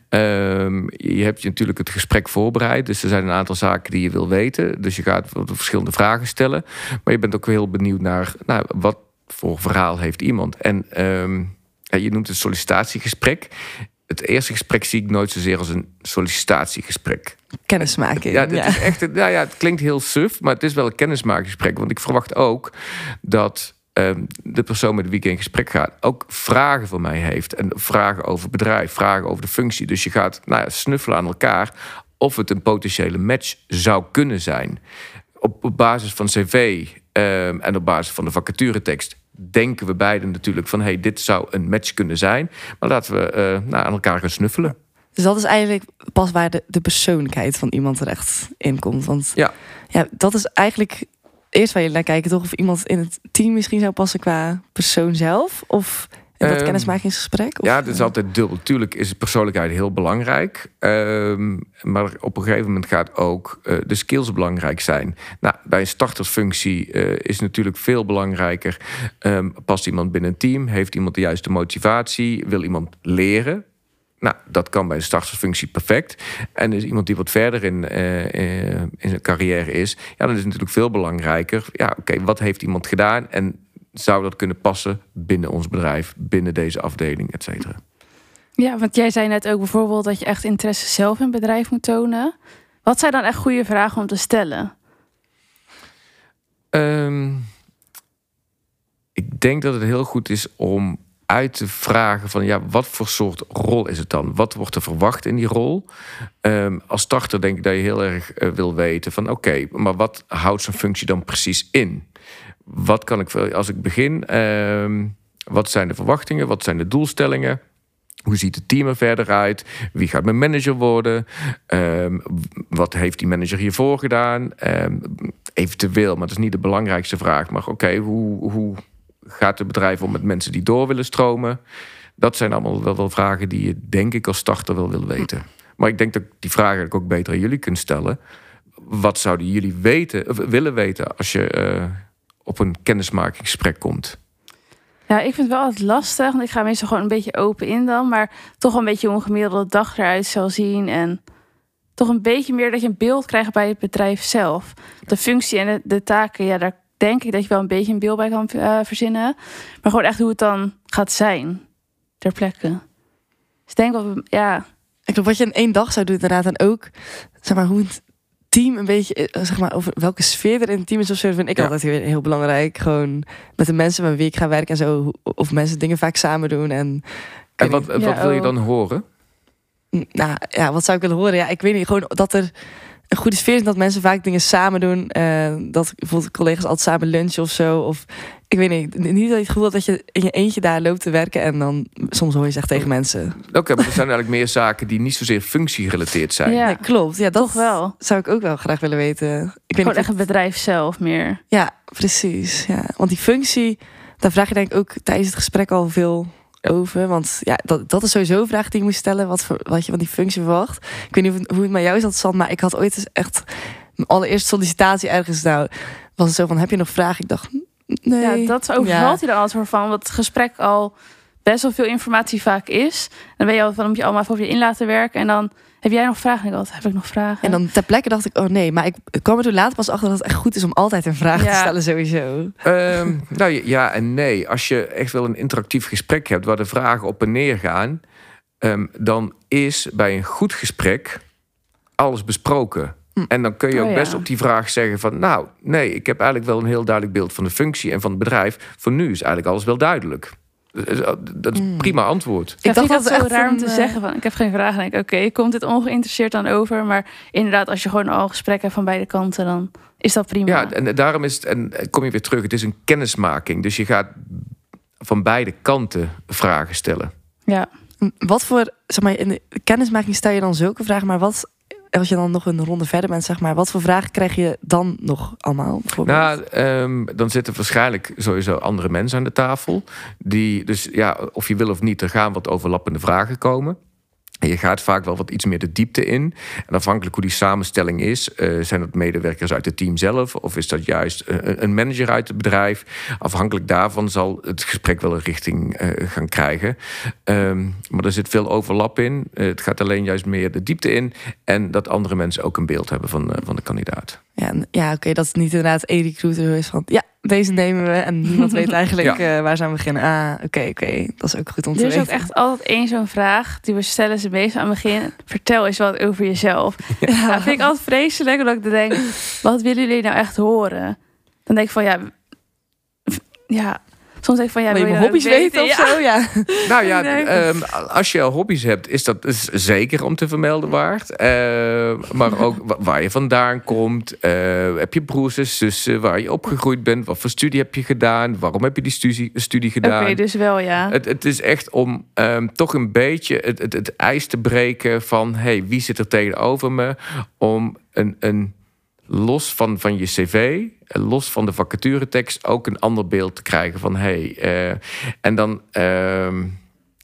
Ehm, je hebt je natuurlijk het gesprek voorbereid, dus er zijn een aantal zaken die je wil weten. Dus je gaat wat verschillende vragen stellen. Maar je bent ook heel benieuwd naar nou, wat voor verhaal heeft iemand. En ehm, ja, je noemt het sollicitatiegesprek. Het eerste gesprek zie ik nooit zozeer als een sollicitatiegesprek. Kennismaking. Ja, het, Is echt, nou ja, het klinkt heel suf, maar het is wel een kennismakingsgesprek. Want ik verwacht ook dat ehm, de persoon met wie ik in gesprek ga ook vragen voor mij heeft. En vragen over het bedrijf, vragen over de functie. Dus je gaat nou ja, snuffelen aan elkaar of het een potentiële match zou kunnen zijn. Op, op basis van cv ehm, en op basis van de vacaturetekst denken we beiden natuurlijk van... hey, dit zou een match kunnen zijn. Maar laten we eh, nou, aan elkaar gaan snuffelen. Dus dat is eigenlijk pas waar de, de persoonlijkheid van iemand terecht in komt. Want Ja. ja, dat is eigenlijk eerst waar je naar kijken, toch? Of iemand in het team misschien zou passen qua persoon zelf. Of in dat Ehm, kennismakingsgesprek. Of, Ja, het is altijd dubbel. Tuurlijk is persoonlijkheid heel belangrijk. Ehm, maar op een gegeven moment gaat ook eh, de skills belangrijk zijn. Nou, bij een startersfunctie eh, is natuurlijk veel belangrijker. ehm, past iemand binnen een team? Heeft iemand de juiste motivatie? Wil iemand leren? Nou, dat kan bij een startersfunctie perfect. En is iemand die wat verder in, eh, in zijn carrière is, ja, dan is het natuurlijk veel belangrijker. Ja, oké, wat heeft iemand gedaan? En zou dat kunnen passen binnen ons bedrijf, binnen deze afdeling, et cetera? Ja, want jij zei net ook bijvoorbeeld dat je echt interesse zelf in het bedrijf moet tonen. Wat zijn dan echt goede vragen om te stellen? Ehm, ik denk dat het heel goed is om uit te vragen van ja, wat voor soort rol is het dan? Wat wordt er verwacht in die rol? Ehm, als starter denk ik dat je heel erg eh, wil weten van oké, maar wat houdt zo'n functie dan precies in? Wat kan ik als ik begin? ehm, wat zijn de verwachtingen? Wat zijn de doelstellingen? Hoe ziet het team er verder uit? Wie gaat mijn manager worden? Ehm, wat heeft die manager hiervoor gedaan? Ehm, eventueel, maar dat is niet de belangrijkste vraag. Maar oké, hoe, hoe gaat het bedrijf om met mensen die door willen stromen? Dat zijn allemaal wel, wel vragen die je, denk ik, als starter wel wil weten. Maar ik denk dat ik die vragen eigenlijk ook beter aan jullie kunt stellen. Wat zouden jullie weten, of willen weten als je eh, op een kennismakingsgesprek komt? Ja, ik vind het wel altijd lastig, want ik ga meestal gewoon een beetje open in dan, maar toch wel een beetje hoe een gemiddelde dag eruit zal zien en toch een beetje meer dat je een beeld krijgt bij het bedrijf zelf. De functie en de, de taken, ja, daar denk ik dat je wel een beetje een beeld bij kan eh, verzinnen, maar gewoon echt hoe het dan gaat zijn ter plekke. Dus ik denk wel, ja, Ik geloof wat je in één dag zou doen, inderdaad. En ook, zeg maar, hoe het team een beetje, eh, zeg maar, over welke sfeer er in het team is of zo, vind ik Ja. altijd heel, heel belangrijk. Gewoon met de mensen met wie ik ga werken en zo. Of mensen dingen vaak samen doen. En, En wat, niet, wat wil je oh. dan horen? nou ja, wat zou ik willen horen? Ja, ik weet niet. Gewoon dat er een goede sfeer is. Dat mensen vaak dingen samen doen. eh, dat bijvoorbeeld collega's altijd samen lunchen of zo. Of ik weet niet. Niet dat je het gevoel hebt dat je in je eentje daar loopt te werken. En dan soms hoor je zeggen tegen mensen. Oké, maar er zijn eigenlijk meer zaken die niet zozeer functiegerelateerd zijn. Ja. Klopt. Ja, dat toch wel. zou ik ook wel graag willen weten. Ik weet Gewoon echt het bedrijf zelf meer. Ja, precies. Ja. Want die functie, daar vraag je denk ik ook tijdens het gesprek al veel. Over. Want ja, dat, dat is sowieso een vraag die je moet stellen. Wat, voor, wat je van die functie verwacht. Ik weet niet hoe het met jou is, dat San, maar ik had ooit eens echt mijn allereerste sollicitatie ergens. Nou, was het zo van, heb je nog vragen? Ik dacht, nee. Ja, dat overvalt je dan altijd voor van, het gesprek al best wel veel informatie vaak is. Dan ben je al van, moet je allemaal even over je in laten werken. En dan heb jij nog vragen? En ik dacht, heb ik nog vragen? En dan ter plekke dacht ik, oh nee. Maar ik kwam er toen later pas achter dat het echt goed is om altijd een vraag te stellen sowieso. Ehm, nou ja en nee. Als je echt wel een interactief gesprek hebt waar de vragen op en neer gaan, ehm, dan is bij een goed gesprek alles besproken. Hm. En dan kun je Oh ook ja. best op die vraag zeggen van, nou, nee, ik heb eigenlijk wel een heel duidelijk beeld van de functie en van het bedrijf. Voor nu is eigenlijk alles wel duidelijk. Dat is een Hm. prima antwoord. ik dacht dat het zo echt raar om te eh, zeggen van, ik heb geen vragen. En ik, oké, komt dit ongeïnteresseerd dan over? Maar inderdaad, als je gewoon al gesprek hebt van beide kanten, dan is dat prima. Ja, en daarom is het, en kom je weer terug, het is een kennismaking. Dus je gaat van beide kanten vragen stellen. ja. Wat voor, zeg maar, in de kennismaking stel je dan zulke vragen, maar wat, als je dan nog een ronde verder bent, zeg maar, wat voor vragen krijg je dan nog allemaal? Nou, ehm, dan zitten waarschijnlijk sowieso andere mensen aan de tafel. Die, dus ja, of je wil of niet, er gaan wat overlappende vragen komen. Je gaat vaak wel wat iets meer de diepte in. En afhankelijk hoe die samenstelling is, eh, zijn dat medewerkers uit het team zelf, of is dat juist een, een manager uit het bedrijf? Afhankelijk daarvan zal het gesprek wel een richting eh, gaan krijgen. Ehm, maar er zit veel overlap in. Eh, het gaat alleen juist meer de diepte in. En dat andere mensen ook een beeld hebben van, eh, van de kandidaat. Ja, ja oké, dat is niet inderdaad één recruiter is van, ja, deze nemen we en niemand weet eigenlijk Ja. eh, waar ze aan beginnen. Ah, oké, oké, dat is ook goed om te Er is ook weten. echt altijd één zo'n vraag, die we stellen ze meestal aan het begin. Vertel eens wat over jezelf. Ja. Dat vind ik altijd vreselijk, omdat ik dan denk, wat willen jullie nou echt horen? Dan denk ik van, ja, Ja, soms denk ik van ja, Wil je wil hobby's weten of Ja. zo? Ja. Nou ja, Nee. ehm, als je hobby's hebt, is dat is zeker om te vermelden waard. Eh, maar ook wa- waar je vandaan komt. Eh, heb je broers en zussen? Waar je opgegroeid bent? Wat voor studie heb je gedaan? Waarom heb je die studie, studie Oké, gedaan? dus wel ja. Het, het is echt om ehm, toch een beetje het, het, het ijs te breken van... hey, wie zit er tegenover me? Om een, een los van, van je cv, los van de vacaturetekst... ook een ander beeld te krijgen van... hey, eh, en dan ehm,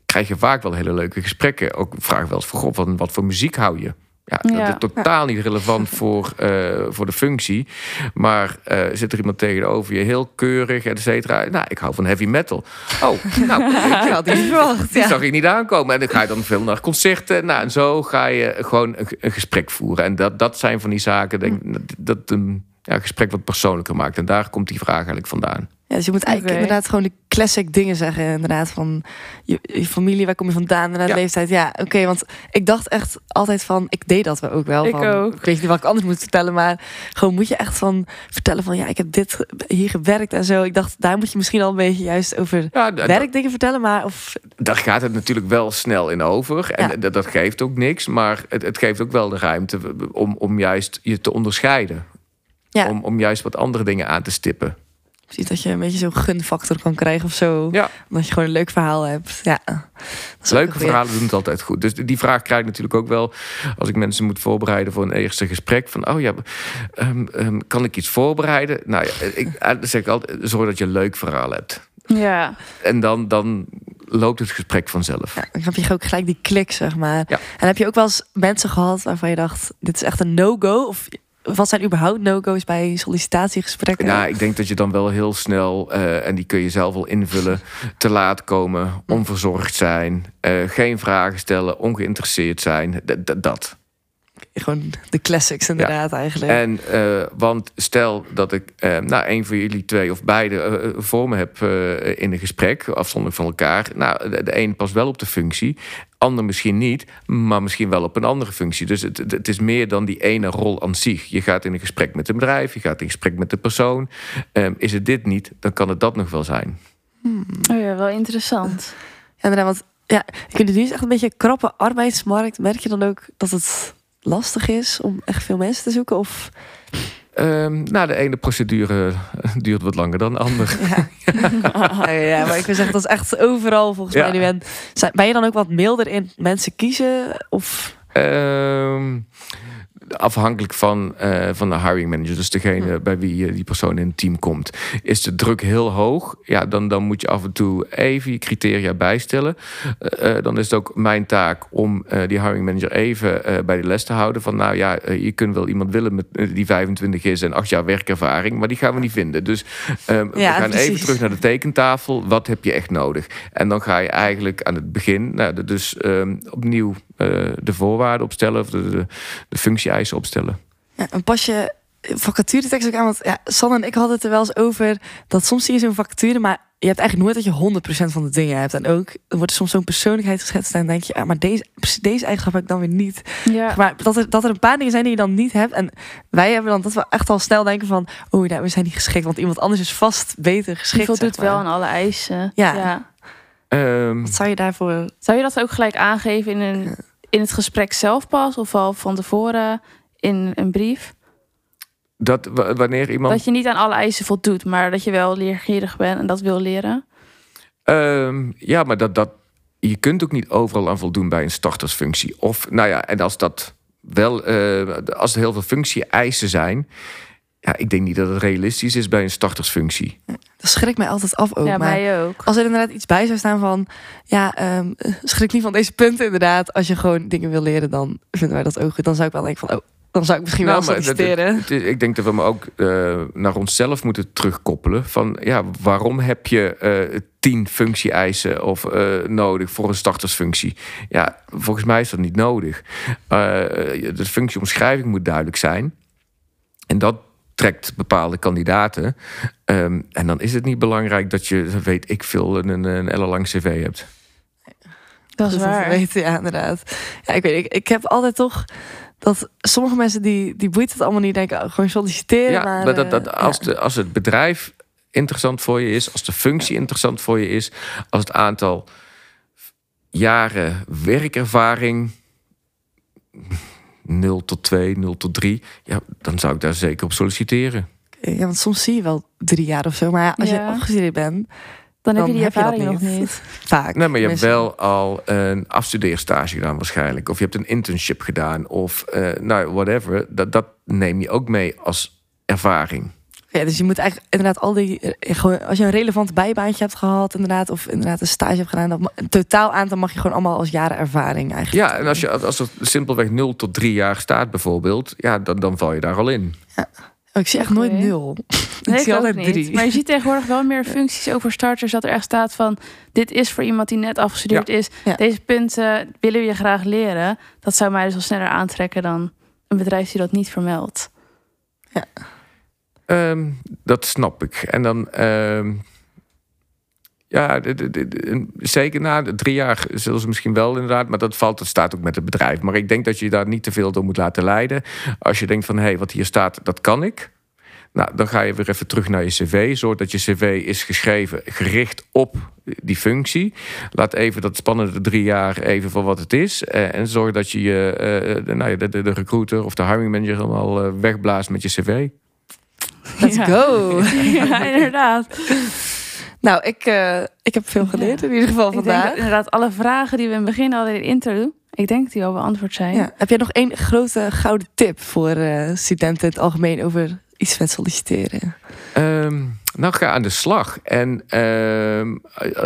krijg je vaak wel hele leuke gesprekken. Ook vraag wel eens van, van wat voor muziek hou je? Ja, dat is totaal niet relevant voor, eh, voor de functie. Maar eh, zit er iemand tegenover je, heel keurig, et cetera. Nou, ik hou van heavy metal. Oh, nou, Ik had die verwacht. die Ja. zag je niet aankomen. En dan ga je dan veel naar concerten. Nou, en zo ga je gewoon een, een gesprek voeren. En dat, dat zijn van die zaken, denk, ik, dat, dat een ja, gesprek wat persoonlijker maakt. En daar komt die vraag eigenlijk vandaan. Ja, dus je moet eigenlijk inderdaad gewoon de classic dingen zeggen. Inderdaad, van je, je familie, waar kom je vandaan, inderdaad, Ja. leeftijd. Ja, oké, want ik dacht echt altijd van, ik deed dat ook wel. Ik van, ook. Ik weet niet wat ik anders moet vertellen, maar gewoon moet je echt van vertellen van, ja, ik heb dit hier gewerkt en zo. Ik dacht, daar moet je misschien al een beetje juist over Ja, werkdingen vertellen, maar of daar gaat het natuurlijk wel snel in over. En Ja. dat, dat geeft ook niks. Maar het, het geeft ook wel de ruimte om, om juist je te onderscheiden. Ja. Om, om juist wat andere dingen aan te stippen. Precies dat je een beetje zo'n gunfactor kan krijgen of zo. Ja. Omdat je gewoon een leuk verhaal hebt. Ja. Leuke verhalen doen het altijd goed. Dus die vraag krijg ik natuurlijk ook wel als ik mensen moet voorbereiden voor een eerste gesprek. Van, oh ja, ehm, ehm, kan ik iets voorbereiden? Nou ja, ik, eh, zeg ik altijd, zorg dat je een leuk verhaal hebt. Ja, En dan, dan loopt het gesprek vanzelf. Ja, dan heb je ook gelijk die klik, zeg maar. Ja. En heb je ook wel eens mensen gehad waarvan je dacht, dit is echt een no-go? Of wat zijn überhaupt no-go's bij sollicitatiegesprekken? Nou, ik denk dat je dan wel heel snel, eh, en die kun je zelf wel invullen, te laat komen, onverzorgd zijn, eh, geen vragen stellen, ongeïnteresseerd zijn. Dat. Gewoon de classics inderdaad eigenlijk. En eh, want stel dat ik eh, nou een van jullie twee of beide eh, voor me heb eh, in een gesprek, afzonderlijk van elkaar. Nou, de, de een past wel op de functie, ander misschien niet, maar misschien wel op een andere functie. Dus het, het- is meer dan die ene rol aan zich. Je gaat in een gesprek met een bedrijf, je gaat in gesprek met de persoon. Ehm, is het dit niet, dan kan het dat nog wel zijn. oh ja wel interessant. Ja, inderdaad, want ja, ik vind het nu is echt een beetje een krappe arbeidsmarkt. Merk je dan ook dat het lastig is om echt veel mensen te zoeken? Of Ehm, nou, de ene procedure duurt wat langer dan de andere. ja, ja, maar ik wil zeggen, dat is echt overal volgens Ja. mij nu. En zijn- ben je dan ook wat milder in mensen kiezen? Of Ehm, afhankelijk van, eh, van de hiring manager, dus degene bij wie eh, die persoon in het team komt. Is de druk heel hoog, ja, dan, dan moet je af en toe even je criteria bijstellen. Eh, dan is het ook mijn taak om die hiring manager even bij de les te houden. Van nou ja, je kunt wel iemand willen met, die 25 is en acht jaar werkervaring, maar die gaan we niet vinden. Dus ehm, we gaan even terug naar de tekentafel. Wat heb je echt nodig? En dan ga je eigenlijk aan het begin, nou, dus ehm, opnieuw de voorwaarden opstellen of de, de, de functie-eisen opstellen. Ja, en pas je vacaturetekst ook aan? Want ja, San en ik hadden het er wel eens over dat soms zie je zo'n vacature, maar je hebt eigenlijk nooit dat je 100% van de dingen hebt. En ook er wordt soms zo'n persoonlijkheid geschetst en dan denk je, ja, maar deze, precies deze eigenschap heb ik dan weer niet. Ja, Maar dat er, dat er een paar dingen zijn die je dan niet hebt. En wij hebben dan dat we echt al snel denken van, oh ja, we zijn niet geschikt, want iemand anders is vast beter je geschikt. voldoet zeg maar. wel aan alle eisen. Ja. Ehm, Wat zou je daarvoor? Zou je dat ook gelijk aangeven in, een, in het gesprek zelf pas? Of al van tevoren in een brief? dat wanneer iemand. Dat je niet aan alle eisen voldoet, maar dat je wel leergierig bent en dat wil leren. Ehm, ja, maar dat, dat, je kunt ook niet overal aan voldoen bij een startersfunctie. Of nou ja, en als dat wel, eh, als er heel veel functie-eisen zijn. Ja, ik denk niet dat het realistisch is bij een startersfunctie. Dat schrikt mij altijd af ook. ja, maar mij ook. als er inderdaad iets bij zou staan van, ja, ehm, schrik niet van deze punten inderdaad. Als je gewoon dingen wil leren, dan vinden wij dat ook goed. Dan zou ik wel denken van, oh, dan zou ik misschien Nou, wel dat- solliciteren. Is- ik denk dat we hem ook eh, naar onszelf moeten terugkoppelen. Van ja, waarom heb je eh, tien functie-eisen of eh, nodig voor een startersfunctie? Ja, volgens mij is dat niet nodig. Eh, de functieomschrijving moet duidelijk zijn. En dat trekt bepaalde kandidaten. Ehm, en dan is het niet belangrijk dat je, weet ik veel, een, een ellenlang cv hebt. Dat is Dat waar. weten, ja, inderdaad. Ja, ik weet, ik, ik heb altijd toch dat sommige mensen die, die boeit het allemaal niet denken, oh, gewoon solliciteren. Ja, maar, dat, dat, eh, als, ja. de, als het bedrijf interessant voor je is, als de functie interessant voor je is, als het aantal jaren werkervaring 0 tot 2, 0 tot 3, ja, dan zou ik daar zeker op solliciteren. Ja, want soms zie je wel drie jaar of zo. Maar ja, als Ja. je afgestudeerd bent, Dan, heb je die heb je dat ervaring nog niet. vaak. Nee, maar je hebt wel al een afstudeerstage gedaan waarschijnlijk. Of je hebt een internship gedaan. Of eh, nou, whatever. Dat, dat neem je ook mee als ervaring. Ja, dus je moet eigenlijk inderdaad al die... eh, Gewoon, als je een relevant bijbaantje hebt gehad, inderdaad, of inderdaad een stage hebt gedaan, ma- een totaal aantal mag je gewoon allemaal als jaren ervaring eigenlijk. Ja, en als, je, als er simpelweg 0 tot 3 jaar staat bijvoorbeeld... Ja, dan, dan val je daar al in. Oh, ik zie echt nooit nul. Nee, ik zie altijd niet. drie. Maar je ziet tegenwoordig wel meer functies voor starters. Dat er echt staat van... Dit is voor iemand die net afgestudeerd is. Ja. Deze punten willen we je graag leren. Dat zou mij dus wel sneller aantrekken dan een bedrijf die dat niet vermeldt. Ehm, dat snap ik. En dan... ehm, ja, de- de- de- de- zeker na de drie jaar zullen ze misschien wel inderdaad... maar dat valt, dat staat ook met het bedrijf. Maar ik denk dat je daar niet te veel door moet laten leiden. Als je denkt van, hé, hey, wat hier staat, dat kan ik... Nou, dan ga je weer even terug naar je cv. Zorg dat je cv is geschreven gericht op die functie. Laat even dat spannende drie jaar even voor wat het is. Eh, en zorg dat je je, eh, de, nou ja, de, de, de recruiter of de hiring manager helemaal eh, wegblaast met je cv. Let's Ja. go. ja, inderdaad. Nou, ik, eh, ik heb veel geleerd in ieder geval Ik denk vandaag. inderdaad alle vragen die we in het begin hadden in de intro... Ik denk die al beantwoord zijn. Ja. Heb jij nog één grote gouden tip voor eh, studenten in het algemeen over iets met solliciteren? Ehm, nou, ga aan de slag. En ehm,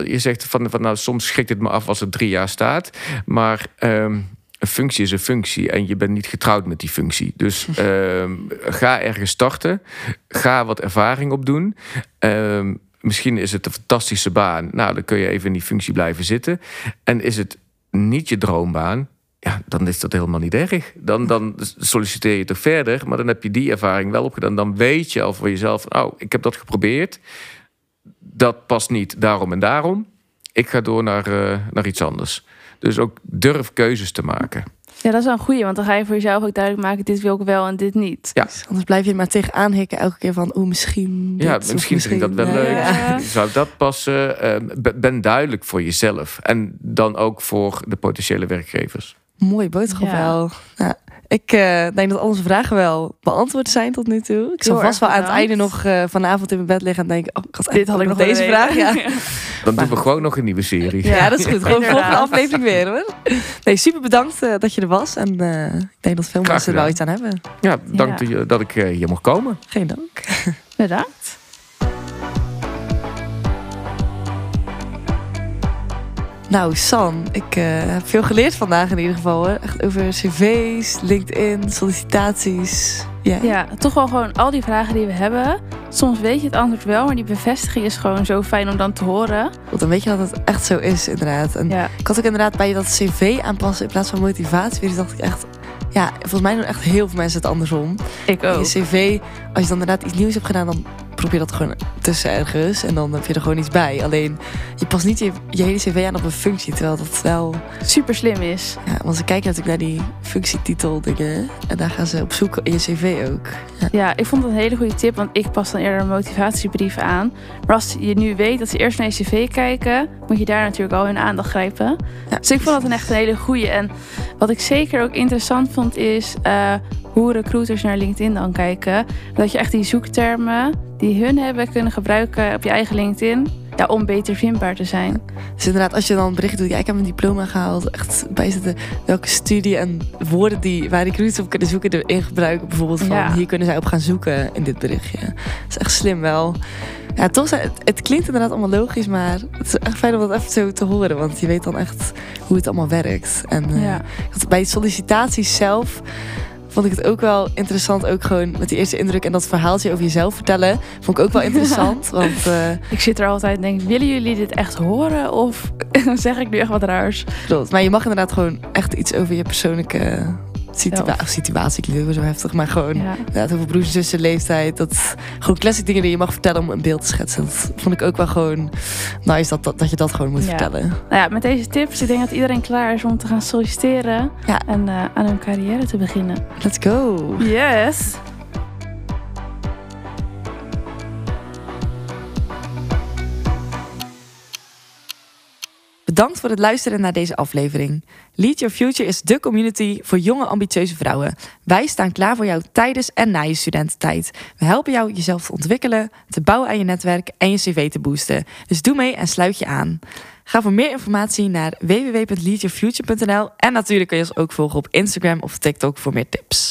je zegt van, van nou, soms schrikt het me af als het drie jaar staat. Maar ehm, een functie is een functie en je bent niet getrouwd met die functie. Dus ehm, ga ergens starten. Ga wat ervaring opdoen. Ehm, misschien is het een fantastische baan. Nou, dan kun je even in die functie blijven zitten. En is het niet je droombaan? Ja, dan is dat helemaal niet erg. Dan, dan solliciteer je toch verder, maar dan heb je die ervaring wel opgedaan. Dan weet je al voor jezelf: oh, ik heb dat geprobeerd. Dat past niet daarom en daarom. Ik ga door naar, eh, naar iets anders. Dus ook durf keuzes te maken. Ja, dat is wel een goeie. Want dan ga je voor jezelf ook duidelijk maken... dit wil ik wel en dit niet. Ja. Dus anders blijf je maar tegenaan hikken elke keer van, oh misschien Ja, dit, misschien vind ik dat wel leuk. Ja. Zou dat passen? Eh, be- ben duidelijk voor jezelf. En dan ook voor de potentiële werkgevers. Mooi boodschap Ja. wel. Ja, ik eh, denk dat al onze vragen wel beantwoord zijn tot nu toe. Ik zal vast wel aan het einde nog eh, vanavond in mijn bed liggen en denken... Oh, Dit had ik nog deze vraag. Ja. Dan Maar- doen we gewoon nog een nieuwe serie. Ja, dat is goed. Gewoon Inderdaad. volgende aflevering weer hoor. Nee, super bedankt eh, dat je er was. En eh, ik denk dat veel mensen er wel iets aan hebben. Ja, dank Ja. dat je- dat ik eh, hier mocht komen. Geen dank. Bedankt. Nou, San, ik eh, heb veel geleerd vandaag in ieder geval. Hoor. Echt over cv's, LinkedIn, sollicitaties. Ja. Ja, toch wel gewoon al die vragen die we hebben. Soms weet je het antwoord wel, maar die bevestiging is gewoon zo fijn om dan te horen. Want dan weet je dat het echt zo is, inderdaad. En Ja, ik had ook inderdaad bij dat cv aanpassen in plaats van motivatie. Dus dacht ik echt... Ja, volgens mij doen echt heel veel mensen het andersom. ik ook. je cv, als je dan inderdaad iets nieuws hebt gedaan, dan probeer dat gewoon tussen ergens. En dan heb je er gewoon iets bij. Alleen, je past niet je, je hele cv aan op een functie. Terwijl dat wel... Super slim is. Ja, want ze kijken natuurlijk naar die functietitel dingen. En daar gaan ze op zoek in je cv ook. Ja. Ja, ik vond dat een hele goede tip, want ik pas dan eerder een motivatiebrief aan. Maar als je nu weet dat ze eerst naar je cv kijken, moet je daar natuurlijk al hun aandacht grijpen. Ja, Dus ik vond dat een echt een hele goede. En wat ik zeker ook interessant vond, is eh, hoe recruiters naar LinkedIn dan kijken. Dat je echt die zoektermen die hun hebben kunnen gebruiken op je eigen LinkedIn. Ja, om beter vindbaar te zijn. Dus inderdaad, als je dan een bericht doet, ja, ik heb een diploma gehaald, echt bijzetten welke studie en woorden die waar recruiters op kunnen zoeken erin gebruiken. Bijvoorbeeld van Ja. hier kunnen zij op gaan zoeken in dit berichtje. Dat is echt slim wel. Ja, toch, het, het klinkt inderdaad allemaal logisch, maar het is echt fijn om dat even zo te horen, want je weet dan echt hoe het allemaal werkt. En eh, Ja. dat bij sollicitaties zelf vond ik het ook wel interessant, ook gewoon met die eerste indruk en dat verhaaltje over jezelf vertellen, vond ik ook wel interessant, want eh, Ik zit er altijd en denk, willen jullie dit echt horen? Of zeg ik nu echt wat raars? Klopt. Maar je mag inderdaad gewoon echt iets over je persoonlijke situa of situatie. Klinkt ook weer zo heftig. Maar gewoon Ja. inderdaad over broers en zussen, leeftijd. Dat, gewoon classic dingen die je mag vertellen om een beeld te schetsen. Dat vond ik ook wel gewoon nice dat, dat, dat je dat gewoon moet Ja. vertellen. Nou ja, met deze tips, ik denk dat iedereen klaar is om te gaan solliciteren. Ja. En eh, aan hun carrière te beginnen. Let's go. Yes! Bedankt voor het luisteren naar deze aflevering. Lead Your Future is de community voor jonge ambitieuze vrouwen. Wij staan klaar voor jou tijdens en na je studententijd. We helpen jou jezelf te ontwikkelen, te bouwen aan je netwerk en je cv te boosten. Dus doe mee en sluit je aan. Ga voor meer informatie naar www.leadyourfuture.nl en natuurlijk kun je ons ook volgen op Instagram of TikTok voor meer tips.